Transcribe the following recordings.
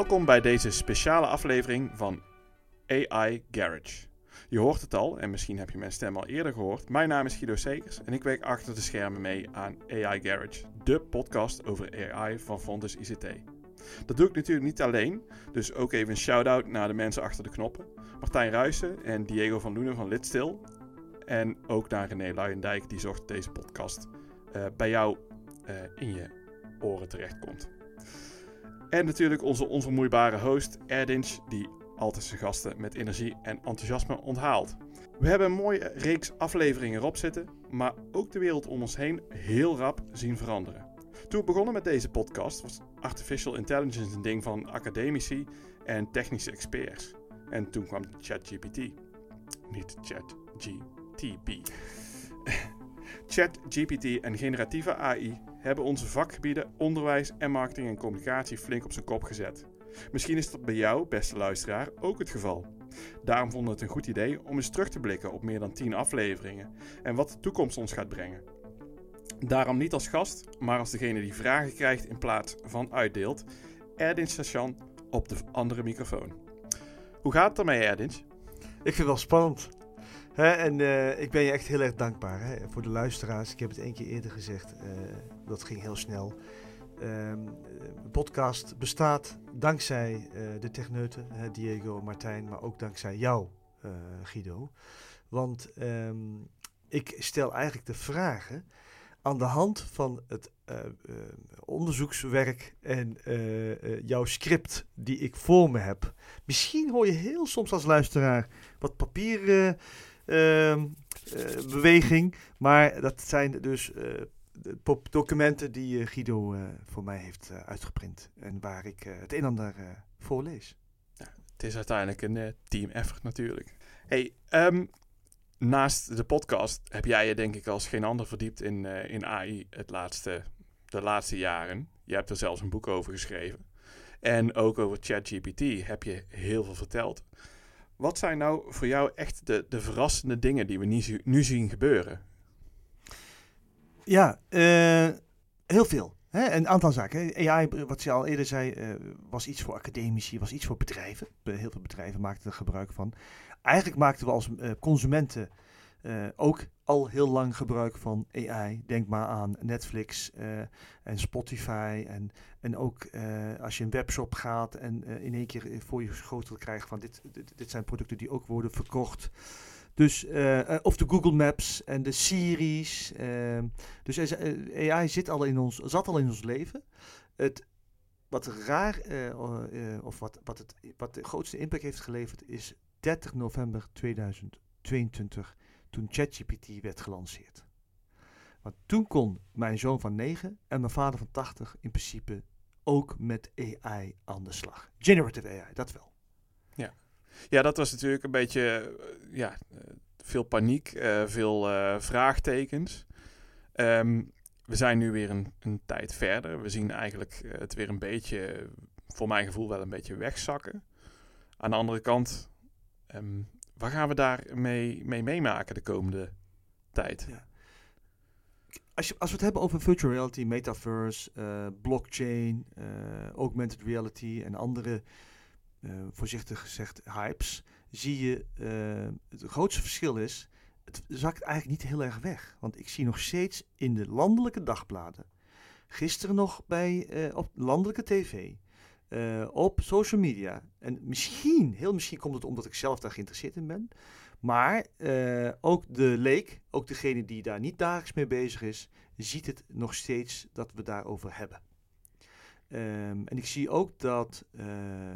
Welkom bij deze speciale aflevering van AI Garage. Je hoort het al, en misschien heb je mijn stem al eerder gehoord. Mijn naam is Guido Segers en ik werk achter de schermen mee aan AI Garage, de podcast over AI van Fontes ICT. Dat doe ik natuurlijk niet alleen, dus ook even een shout-out naar de mensen achter de knoppen. Martijn Ruijsen en Diego van Loenen van Litstil. En ook naar René Luijendijk, die zorgt dat deze podcast uh, bij jou uh, in je oren terechtkomt. En natuurlijk onze onvermoeibare host Erdinch, die altijd zijn gasten met energie en enthousiasme onthaalt. We hebben een mooie reeks afleveringen erop zitten, maar ook de wereld om ons heen heel rap zien veranderen. Toen we begonnen met deze podcast was artificial intelligence een ding van academici en technische experts. En toen kwam ChatGPT. Niet ChatGTP. ChatGPT en generatieve AI hebben onze vakgebieden onderwijs en marketing en communicatie flink op zijn kop gezet. Misschien is dat bij jou, beste luisteraar, ook het geval. Daarom vonden we het een goed idee om eens terug te blikken op meer dan 10 afleveringen en wat de toekomst ons gaat brengen. Daarom niet als gast, maar als degene die vragen krijgt in plaats van uitdeelt, Erdin Sachan op de andere microfoon. Hoe gaat het ermee, Erdin? Ik vind het wel spannend. en uh, ik ben je echt heel erg dankbaar hè, voor de luisteraars. Ik heb het één keer eerder gezegd. Uh, dat ging heel snel. Um, de podcast bestaat dankzij uh, de techneuten, Diego, Martijn, maar ook dankzij jou, Guido. Want um, ik stel eigenlijk de vragen aan de hand van het onderzoekswerk en jouw script die ik voor me heb. Misschien hoor je heel soms als luisteraar wat papierbeweging, maar dat zijn dus documenten die Guido voor mij heeft uitgeprint en waar ik het een en ander voor lees. Het is uiteindelijk een team effort natuurlijk. Hey, um, naast de podcast heb jij je denk ik als geen ander verdiept in, in AI het laatste, de laatste jaren. Je hebt er zelfs een boek over geschreven. En ook over ChatGPT heb je heel veel verteld. Wat zijn nou voor jou echt de, de verrassende dingen die we nu zien gebeuren? Ja, uh, heel veel. Hè? Een aantal zaken. AI, wat je al eerder zei, uh, was iets voor academici, was iets voor bedrijven. Heel veel bedrijven maakten er gebruik van. Eigenlijk maakten we als uh, consumenten ook al heel lang gebruik van AI. Denk maar aan Netflix en Spotify. En, en ook als je een webshop gaat en in één keer voor je geschoten krijgt van dit, dit zijn producten die ook worden verkocht. Dus, uh, of de Google Maps en de Siri's. Uh, dus AI zit al in ons, zat al in ons leven. Het, wat raar, of wat, wat, het, wat de grootste impact heeft geleverd, is 30 november 2022, toen ChatGPT werd gelanceerd. Want toen kon mijn zoon van 9 en mijn vader van 80 in principe ook met AI aan de slag. Generative AI, dat wel. Ja. Dat was natuurlijk een beetje uh, ja, veel paniek, uh, veel vraagtekens. Um, we zijn nu weer een, een, tijd verder. We zien eigenlijk het weer een beetje, voor mijn gevoel wel een beetje wegzakken. Aan de andere kant, um, waar gaan we daar mee, mee meemaken de komende tijd? Ja. Als, je, als we het hebben over virtual reality, metaverse, blockchain, augmented reality en andere uh, voorzichtig gezegd hypes, zie je uh, het grootste verschil is, het zakt eigenlijk niet heel erg weg. Want ik zie nog steeds in de landelijke dagbladen, gisteren nog bij, uh, op landelijke tv, op social media. En misschien, heel misschien komt het omdat ik zelf daar geïnteresseerd in ben. Maar ook de leek, ook degene die daar niet dagelijks mee bezig is, ziet het nog steeds dat we daarover hebben. Um, en ik zie ook dat uh,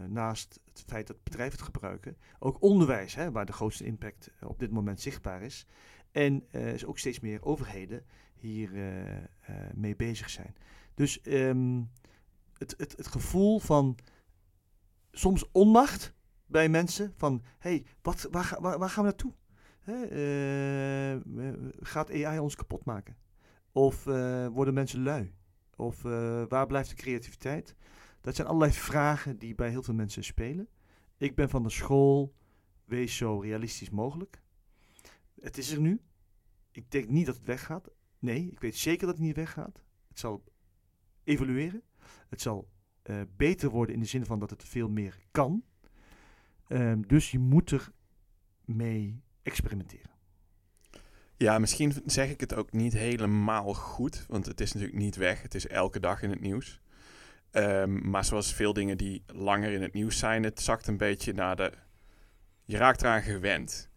naast het feit dat bedrijven het gebruiken, ook onderwijs, hè, waar de grootste impact uh, op dit moment zichtbaar is, en uh, ook steeds meer overheden hier mee bezig zijn. Dus um, het, het, het gevoel van soms onmacht bij mensen, van hey, wat, waar, waar, waar, gaan we naartoe? Hè, gaat AI ons kapot maken? Of worden mensen lui? Of uh, waar blijft de creativiteit? Dat zijn allerlei vragen die bij heel veel mensen spelen. Ik ben van de school, wees zo realistisch mogelijk. Het is er nu. Ik denk niet dat het weggaat. Nee, ik weet zeker dat het niet weggaat. Het zal evolueren. Het zal eh, beter worden in de zin van dat het veel meer kan. Ehm, dus je moet er mee experimenteren. Ja, misschien zeg ik het ook niet helemaal goed, want het is natuurlijk niet weg. Het is elke dag in het nieuws. Ehm, maar zoals veel dingen die langer in het nieuws zijn, het zakt een beetje naar de. Je raakt eraan gewend.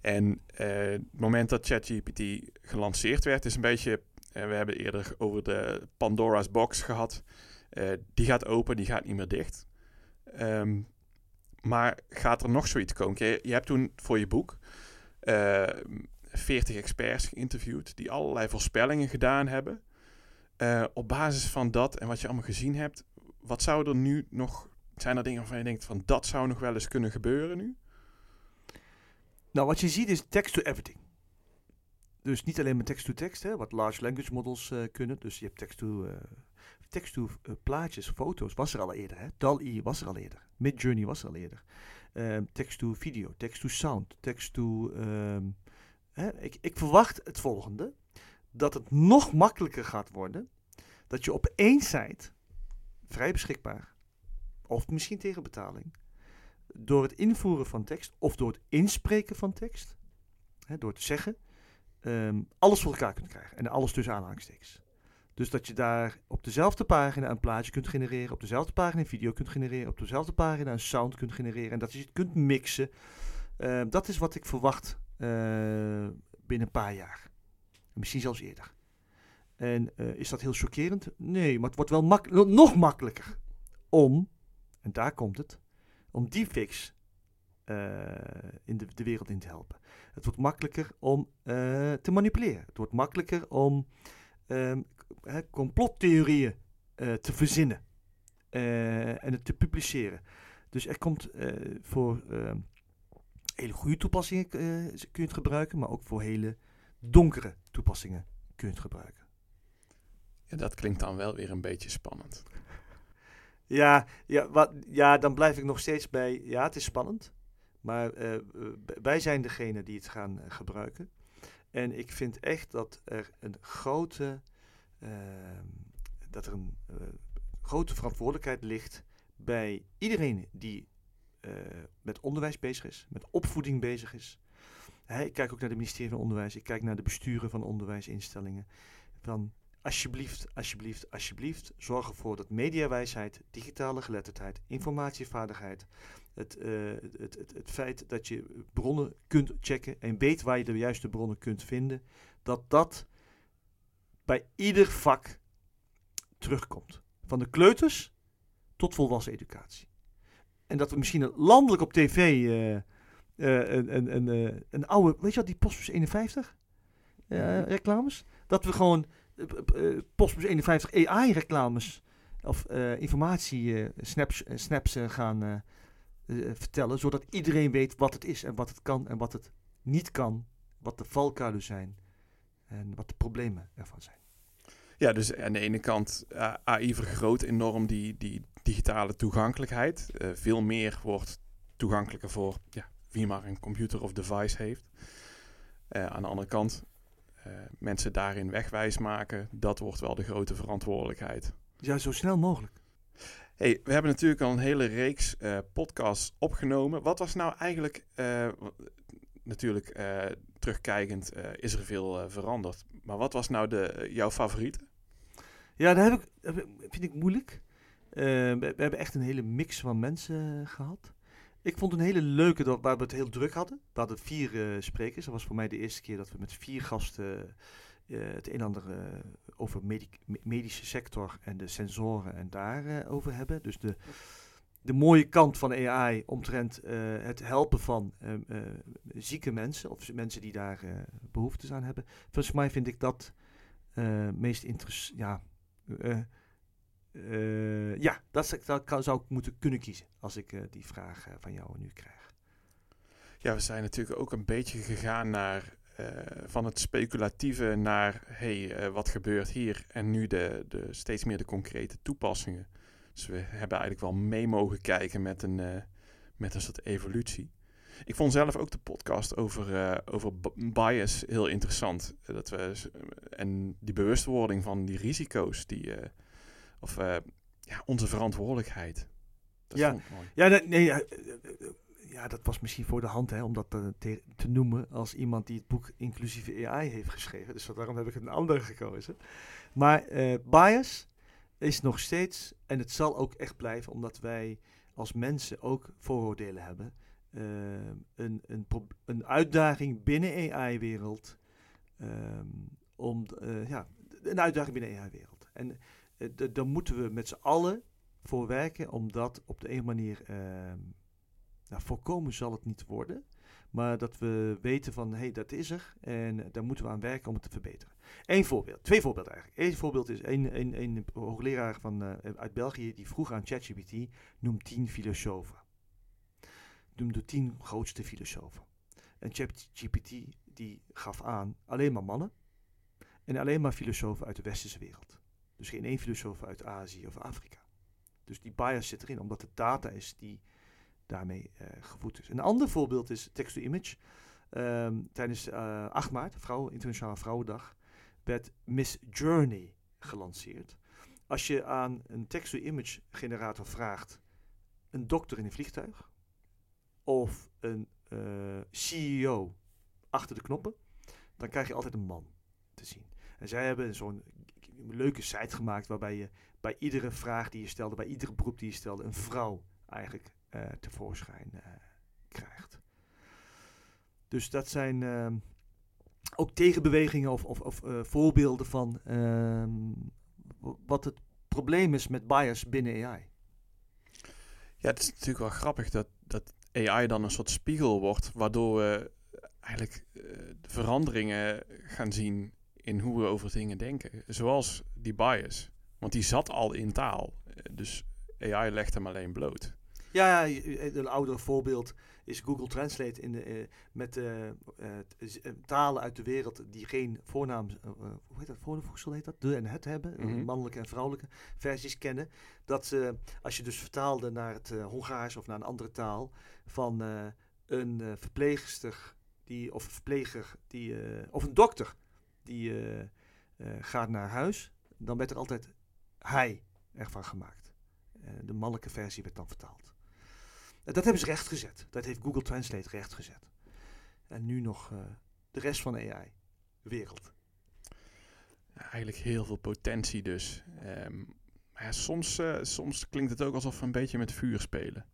En eh, het moment dat ChatGPT gelanceerd werd, is een beetje. Uh, we hebben eerder over de Pandora's box gehad. Uh, die gaat open, die gaat niet meer dicht. Um, maar gaat er nog zoiets komen? Je, je hebt toen voor je boek 40 experts geïnterviewd die allerlei voorspellingen gedaan hebben. Uh, op basis van dat en wat je allemaal gezien hebt, wat zou er nu nog... Zijn er dingen waarvan je denkt van dat zou nog wel eens kunnen gebeuren nu? Nou, wat je ziet is text to everything. Dus niet alleen met text-to-text, -text, wat large language models uh, kunnen. Dus je hebt text-to uh, text to, plaatjes, foto's, was er al eerder. Hè? DAL-E was er al eerder. Midjourney was er al eerder. Um, text-to-video, text-to-sound, text-to... Um, ik, ik verwacht het volgende. Dat het nog makkelijker gaat worden. Dat je op één site, vrij beschikbaar, of misschien tegen betaling, door het invoeren van tekst of door het inspreken van tekst, hè, door te zeggen, um, alles voor elkaar kunt krijgen. En alles tussen aanhalingstekens. Dus dat je daar op dezelfde pagina een plaatje kunt genereren, op dezelfde pagina een video kunt genereren, op dezelfde pagina een sound kunt genereren en dat je het kunt mixen. Uh, dat is wat ik verwacht binnen een paar jaar. Misschien zelfs eerder. En uh, is dat heel chockerend? Nee, maar het wordt wel nog makkelijker om, en daar komt het, om deepfakes in de, de, wereld in te helpen. Het wordt makkelijker om te manipuleren. Het wordt makkelijker om um, complottheorieën te verzinnen en het te publiceren. Dus er komt voor ehm, hele goede toepassingen kun je het gebruiken, maar ook voor hele donkere toepassingen kun je het gebruiken. Ja, dat klinkt dan wel weer een beetje spannend. Ja, ja, wat, ja, dan blijf ik nog steeds bij. Ja, het is spannend. Maar wij zijn degene die het gaan gebruiken. En ik vind echt dat er een grote, uh, dat er een grote verantwoordelijkheid ligt bij iedereen die uh, met onderwijs bezig is, met opvoeding bezig is. Ik kijk ook naar het ministerie van Onderwijs, ik kijk naar de besturen van onderwijsinstellingen. Van alsjeblieft, alsjeblieft, alsjeblieft, zorg ervoor dat mediawijsheid, digitale geletterdheid, informatievaardigheid, het, uh, het, het, het, feit dat je bronnen kunt checken en weet waar je de juiste bronnen kunt vinden, dat dat bij ieder vak terugkomt. Van de kleuters tot volwassen educatie. En dat we misschien landelijk op tv uh, uh, een, een, een, een, oude, weet je wat, die Postbus 51 reclames? Dat we gewoon Postbus 51 AI reclames of informatie snaps, snaps gaan vertellen, zodat iedereen weet wat het is en wat het kan en wat het niet kan, wat de valkuilen zijn en wat de problemen ervan zijn. Ja, dus aan de ene kant AI vergroot enorm die, die digitale toegankelijkheid. Uh, veel meer wordt toegankelijker voor ja, wie maar een computer of device heeft. aan de andere kant, mensen daarin wegwijs maken, dat wordt wel de grote verantwoordelijkheid. Ja, zo snel mogelijk. Hey, we hebben natuurlijk al een hele reeks podcasts opgenomen. Wat was nou eigenlijk, natuurlijk terugkijkend, is er veel veranderd. Maar wat was nou de, jouw favoriete? Ja, dat heb ik, vind ik moeilijk. We, we, hebben echt een hele mix van mensen gehad. Ik vond een hele leuke, dat, waar we het heel druk hadden. We hadden vier sprekers. Dat was voor mij de eerste keer dat we met vier gasten het een en ander over medische sector en de sensoren en daarover over hebben. Dus de, de mooie kant van AI omtrent het helpen van uh, zieke mensen of mensen die daar behoeftes aan hebben. Volgens mij vind ik dat meest interessant. Ja, dat, dat zou ik moeten kunnen kiezen als ik die vraag van jou nu krijg. Ja, we zijn natuurlijk ook een beetje gegaan naar eh, van het speculatieve naar hey, wat gebeurt hier en nu de, de, steeds meer de concrete toepassingen. Dus we hebben eigenlijk wel mee mogen kijken met een, met een soort evolutie. Ik vond zelf ook de podcast over, over bias heel interessant. Dat we, en die bewustwording van die risico's die, of ja, onze verantwoordelijkheid. Dat Ja. vond ik mooi. Ja, dat, nee, ja, eh, eh, ja, dat was misschien voor de hand hè, om dat te, te noemen als iemand die het boek Inclusieve AI heeft geschreven. Dus daarom heb ik een andere gekozen. Maar bias is nog steeds, en het zal ook echt blijven, omdat wij als mensen ook vooroordelen hebben. een, een, een uitdaging binnen AI-wereld. ehm, om, ja, een uitdaging binnen AI-wereld. En daar moeten we met z'n allen voor werken om dat op de een manier ehm, nou, voorkomen zal het niet worden. Maar dat we weten van, hé, hey, dat is er en daar moeten we aan werken om het te verbeteren. Eén voorbeeld, twee voorbeelden eigenlijk. Eén voorbeeld is een, een, een hoogleraar van, eh, uit België die vroeg aan ChatGPT, noem tien filosofen. Noem de tien grootste filosofen. En ChatGPT die gaf aan alleen maar mannen en alleen maar filosofen uit de westerse wereld. Dus geen één filosoof uit Azië of Afrika. Dus die bias zit erin, omdat het data is die daarmee eh, gevoed is. Een ander voorbeeld is text-to-image. Ehm, tijdens eh 8 maart, vrouw, Internationale Vrouwendag, werd Miss Journey gelanceerd. Als je aan een text-to-image generator vraagt, een dokter in een vliegtuig of een eh, CEO achter de knoppen, dan krijg je altijd een man te zien. En zij hebben zo'n leuke site gemaakt waarbij je bij iedere vraag die je stelde, bij iedere beroep die je stelde, een vrouw eigenlijk eh, tevoorschijn eh, krijgt. Dus dat zijn ehm, ook tegenbewegingen of, of, of eh, voorbeelden van ehm, wat het probleem is met bias binnen AI. Ja, het is natuurlijk wel grappig dat, dat AI dan een soort spiegel wordt, waardoor we eigenlijk veranderingen gaan zien in hoe we over dingen denken. Zoals die bias. Want die zat al in taal. Eh, Dus AI legt hem alleen bloot. Ja, je- een ouder voorbeeld is Google Translate in de, eh, met eh, eh, eh, talen uit de wereld die geen voornaam, eh, eh, hoe heet dat, voorvoegsel heet dat, de en het hebben, eh, Mhm. mannelijke en vrouwelijke versies kennen. Dat ze, als je dus vertaalde naar het eh, Hongaars of naar een andere taal, van eh, een eh, verpleegster die, of verpleger die, eh, of een dokter die eh, eh, gaat naar huis, dan werd er altijd hij ervan gemaakt. Eh, de mannelijke versie werd dan vertaald. Dat hebben ze rechtgezet. Dat heeft Google Translate rechtgezet. En nu nog de rest van de AI-wereld. Eigenlijk heel veel potentie dus. Ehm, maar ja, soms, soms klinkt het ook alsof we een beetje met vuur spelen.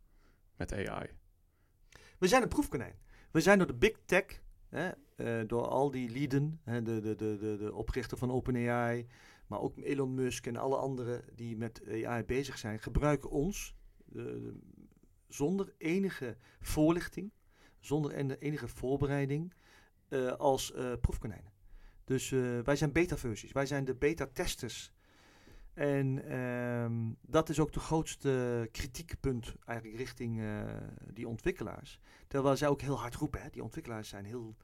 Met AI. We zijn een proefkonijn. We zijn door de big tech, hè, eh, door al die lieden, hè, de, de, de, de, oprichter van OpenAI, maar ook Elon Musk en alle anderen die met AI bezig zijn, gebruiken ons eh, zonder enige voorlichting, zonder en- enige voorbereiding eh, als proefkonijnen. Dus wij zijn beta-versies, wij zijn de beta-testers. En ehm, dat is ook de grootste kritiekpunt eigenlijk richting eh, die ontwikkelaars. Terwijl zij ook heel hard roepen. Hè? Die ontwikkelaars zijn heel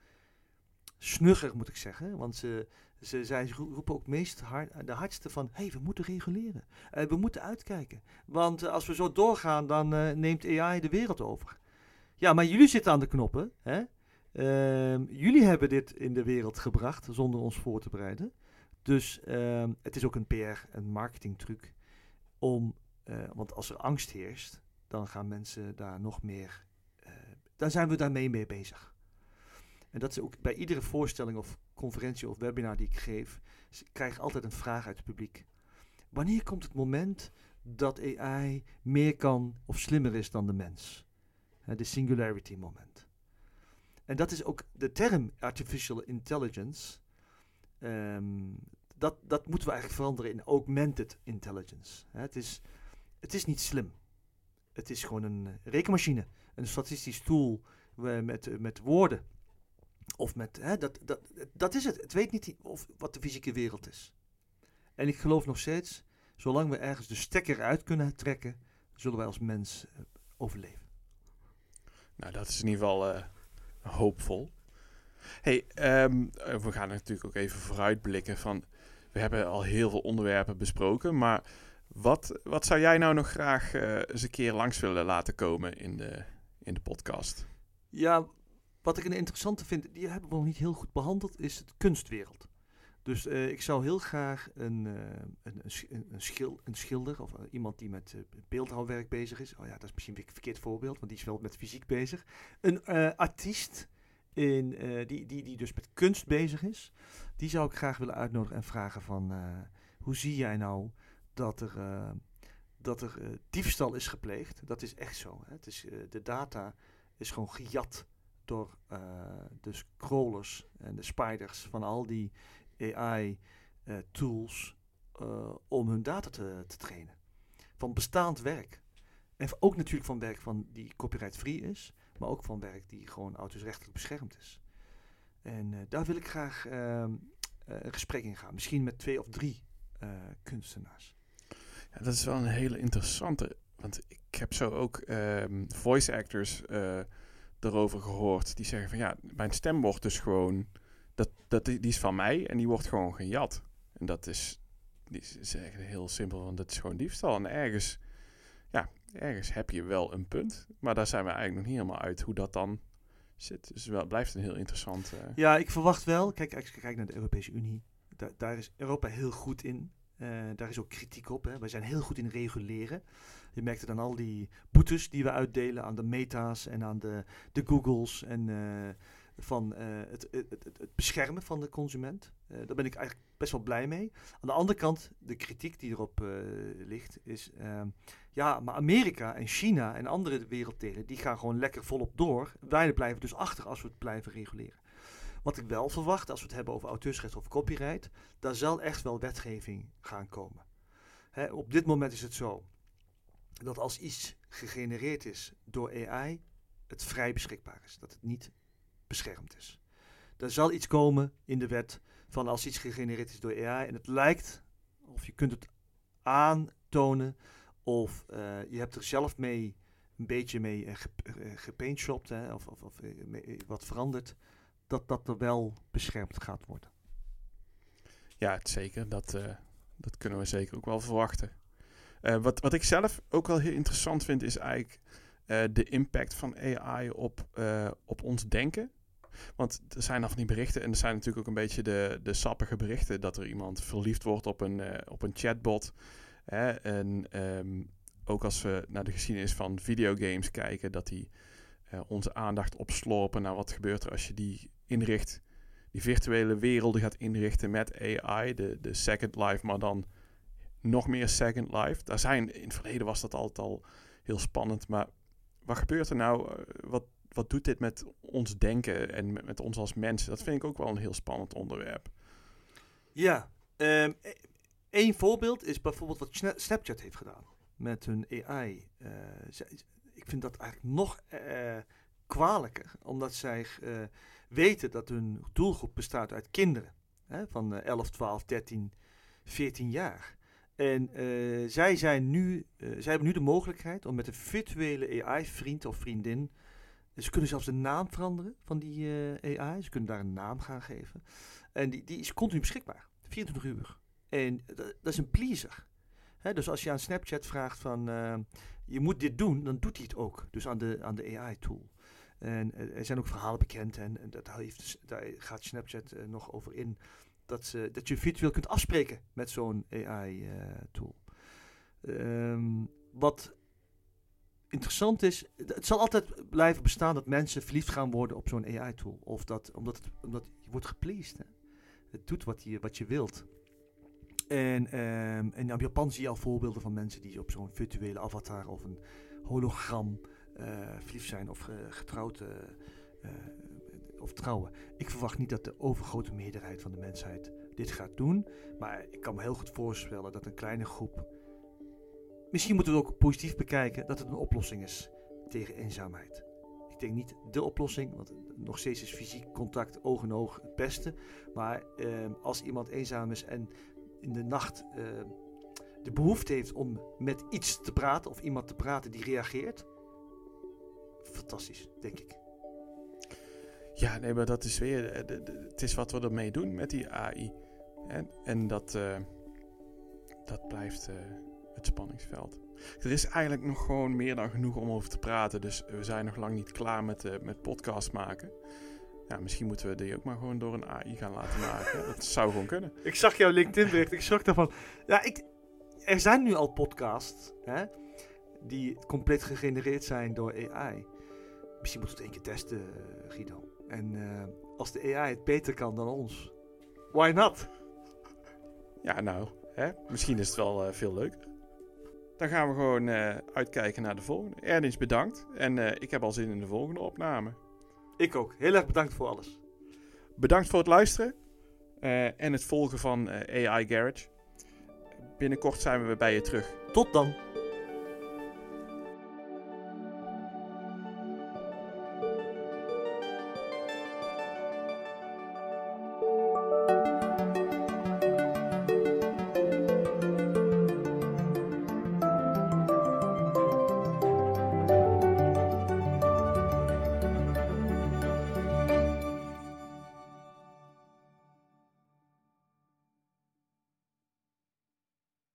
snugger, moet ik zeggen. Want ze, ze, zij ro- roepen ook meest hard, de hardste van... hé, hey, we moeten reguleren. Eh, we moeten uitkijken. Want eh, als we zo doorgaan, dan eh, neemt AI de wereld over. Ja, maar jullie zitten aan de knoppen. Hè? Ehm, jullie hebben dit in de wereld gebracht zonder ons voor te bereiden. Dus ehm, het is ook een PR- en marketingtruc om... eh, want als er angst heerst, dan gaan mensen daar nog meer... eh, dan zijn we daarmee mee bezig. En dat is ook bij iedere voorstelling of conferentie of webinar die ik geef, s- krijg ik altijd een vraag uit het publiek. Wanneer komt het moment dat AI meer kan of slimmer is dan de mens? De singularity moment. En dat is ook de term artificial intelligence. Ehm, dat, dat moeten we eigenlijk veranderen in augmented intelligence. Het, is, het is niet slim. Het is gewoon een eh, rekenmachine, een statistisch tool eh, met, eh, met woorden. Of met, dat, dat, dat is het. Het weet niet of, wat de fysieke wereld is. En ik geloof nog steeds, zolang we ergens de stekker uit kunnen trekken, zullen wij als mens overleven. Nou, dat is in ieder geval hoopvol. Hey, ehm, eh, we gaan natuurlijk ook even vooruitblikken van... We hebben al heel veel onderwerpen besproken, maar wat, wat zou jij nou nog graag eh, eens een keer langs willen laten komen in de, in de podcast? Ja, wat ik een interessante vind, die hebben we nog niet heel goed behandeld, is het kunstwereld. Dus eh, ik zou heel graag een, eh, een, een, sch- een, een schil, een schilder of iemand die met beeldhouwwerk bezig is. Oh ja, dat is misschien een verkeerd voorbeeld, want die is wel met fysiek bezig. Een artiest in, eh, die, die, die dus met kunst bezig is. Die zou ik graag willen uitnodigen en vragen van... eh, hoe zie jij nou dat er, eh, dat er diefstal is gepleegd? Dat is echt zo. Hè? Het is, de data is gewoon gejat door de scrollers en de spiders van al die AI-tools om hun data te, te trainen. Van bestaand werk. En ook natuurlijk van werk van die copyright-free is, maar ook van werk die gewoon auteursrechtelijk beschermd is. En eh, daar wil ik graag ehm, eh, een gesprek in gaan. Misschien met twee of drie eh, kunstenaars. Ja, dat is wel een hele interessante. Want ik heb zo ook ehm, voice actors erover gehoord. Die zeggen van ja, mijn stem wordt dus gewoon. Dat, dat, die is van mij en die wordt gewoon gejat. En dat is. Die is, heel simpel, want dat is gewoon diefstal. En ergens. Ergens heb je wel een punt. Maar daar zijn we eigenlijk nog niet helemaal uit hoe dat dan zit. Dus wel, het blijft een heel interessant. eh, Ja, ik verwacht wel. Kijk, als je kijkt naar de Europese Unie, da- daar is Europa heel goed in. Eh, daar is ook kritiek op. Hè. Wij zijn heel goed in reguleren. Je merkt het aan al die boetes die we uitdelen aan de meta's en aan de, de Googles en eh, van eh, het, het, het, beschermen van de consument. Eh, daar ben ik eigenlijk best wel blij mee. Aan de andere kant, de kritiek die erop eh, ligt, is ehm, ja, maar Amerika en China en andere werelddelen, die gaan gewoon lekker volop door. Wij blijven dus achter als we het blijven reguleren. Wat ik wel verwacht, als we het hebben over auteursrecht of copyright, daar zal echt wel wetgeving gaan komen. Hè, op dit moment is het zo dat als iets gegenereerd is door AI, het vrij beschikbaar is. Dat het niet beschermd is. Er zal iets komen in de wet van als iets gegenereerd is door AI en het lijkt, of je kunt het aantonen, of eh, je hebt er zelf mee een beetje mee uh, gepaintshopt, of, of, of wat veranderd, dat dat er wel beschermd gaat worden. Ja, zeker. Dat, dat kunnen we zeker ook wel verwachten. Wat, wat ik zelf ook wel heel interessant vind, is eigenlijk de impact van AI op, op ons denken. Want er zijn af van die berichten, en er zijn natuurlijk ook een beetje de, de sappige berichten, dat er iemand verliefd wordt op een, uh, op een chatbot. Hè? En um, ook als we naar de geschiedenis van videogames kijken, dat die uh, onze aandacht opslorpen naar wat gebeurt er als je die inricht, die virtuele werelden gaat inrichten met AI, de, de Second Life, maar dan nog meer Second Life. Daar zijn, in het verleden was dat altijd al heel spannend, maar wat gebeurt er nou? Uh, wat, wat doet dit met ons denken en met, ons als mensen? Dat vind ik ook wel een heel spannend onderwerp. Ja, um, één voorbeeld is bijvoorbeeld wat Snapchat heeft gedaan met hun AI. Uh, ik vind dat eigenlijk nog uh, kwalijker, omdat zij uh, weten dat hun doelgroep bestaat uit kinderen hè, van 11, 12, 13, 14 jaar. En zij, zijn nu, zij hebben nu de mogelijkheid om met een virtuele AI-vriend of vriendin. Ze kunnen zelfs de naam veranderen van die uh, AI. Ze kunnen daar een naam gaan geven. En die, die is continu beschikbaar, 24 uur. En dat is een pleaser. Hè, dus als je aan Snapchat vraagt van uh, je moet dit doen, dan doet hij het ook. Dus aan de, aan de AI-tool. En uh, er zijn ook verhalen bekend en, dat heeft, daar gaat Snapchat nog over in. Dat, ze, dat je virtueel kunt afspreken met zo'n AI-tool. Um, wat interessant is, het zal altijd blijven bestaan dat mensen verliefd gaan worden op zo'n AI-tool. Of dat, omdat, het, omdat je wordt gepleased. Hè? Het doet wat je, wat je wilt. En, um, en in Japan zie je al voorbeelden van mensen die op zo'n virtuele avatar of een hologram uh, verliefd zijn of getrouwd uh, of trouwen. Ik verwacht niet dat de overgrote meerderheid van de mensheid dit gaat doen. Maar ik kan me heel goed voorstellen dat een kleine groep. Misschien moeten we ook positief bekijken dat het een oplossing is tegen eenzaamheid. Ik denk niet de oplossing, want nog steeds is fysiek contact oog in oog het beste. Maar eh, als iemand eenzaam is en in de nacht uh, de behoefte heeft om met iets te praten of iemand te praten die reageert. Fantastisch, denk ik. Ja, nee, maar dat is weer. De, het is wat we ermee doen met die AI. En, en dat, uh, dat blijft uh, het spanningsveld. Er is eigenlijk nog gewoon meer dan genoeg om over te praten. Dus we zijn nog lang niet klaar met, uh, met podcast maken. Ja, misschien moeten we die ook maar gewoon door een AI gaan laten maken. Dat zou gewoon kunnen. Ik zag jouw LinkedIn bericht, ik schrok daarvan. Ja, ik, er zijn nu al podcasts hè, die compleet gegenereerd zijn door AI. Misschien moeten we het één keer testen, eh, Guido. En eh, als de AI het beter kan dan ons, why not? Ja, nou, hè? misschien is het wel eh, veel leuker. Dan gaan we gewoon eh, uitkijken naar de volgende. Ernst, bedankt. En eh, ik heb al zin in de volgende opname. Ik ook. Heel erg bedankt voor alles. Bedankt voor het luisteren eh, en het volgen van AI Garage. Binnenkort zijn we weer bij je terug. Tot dan.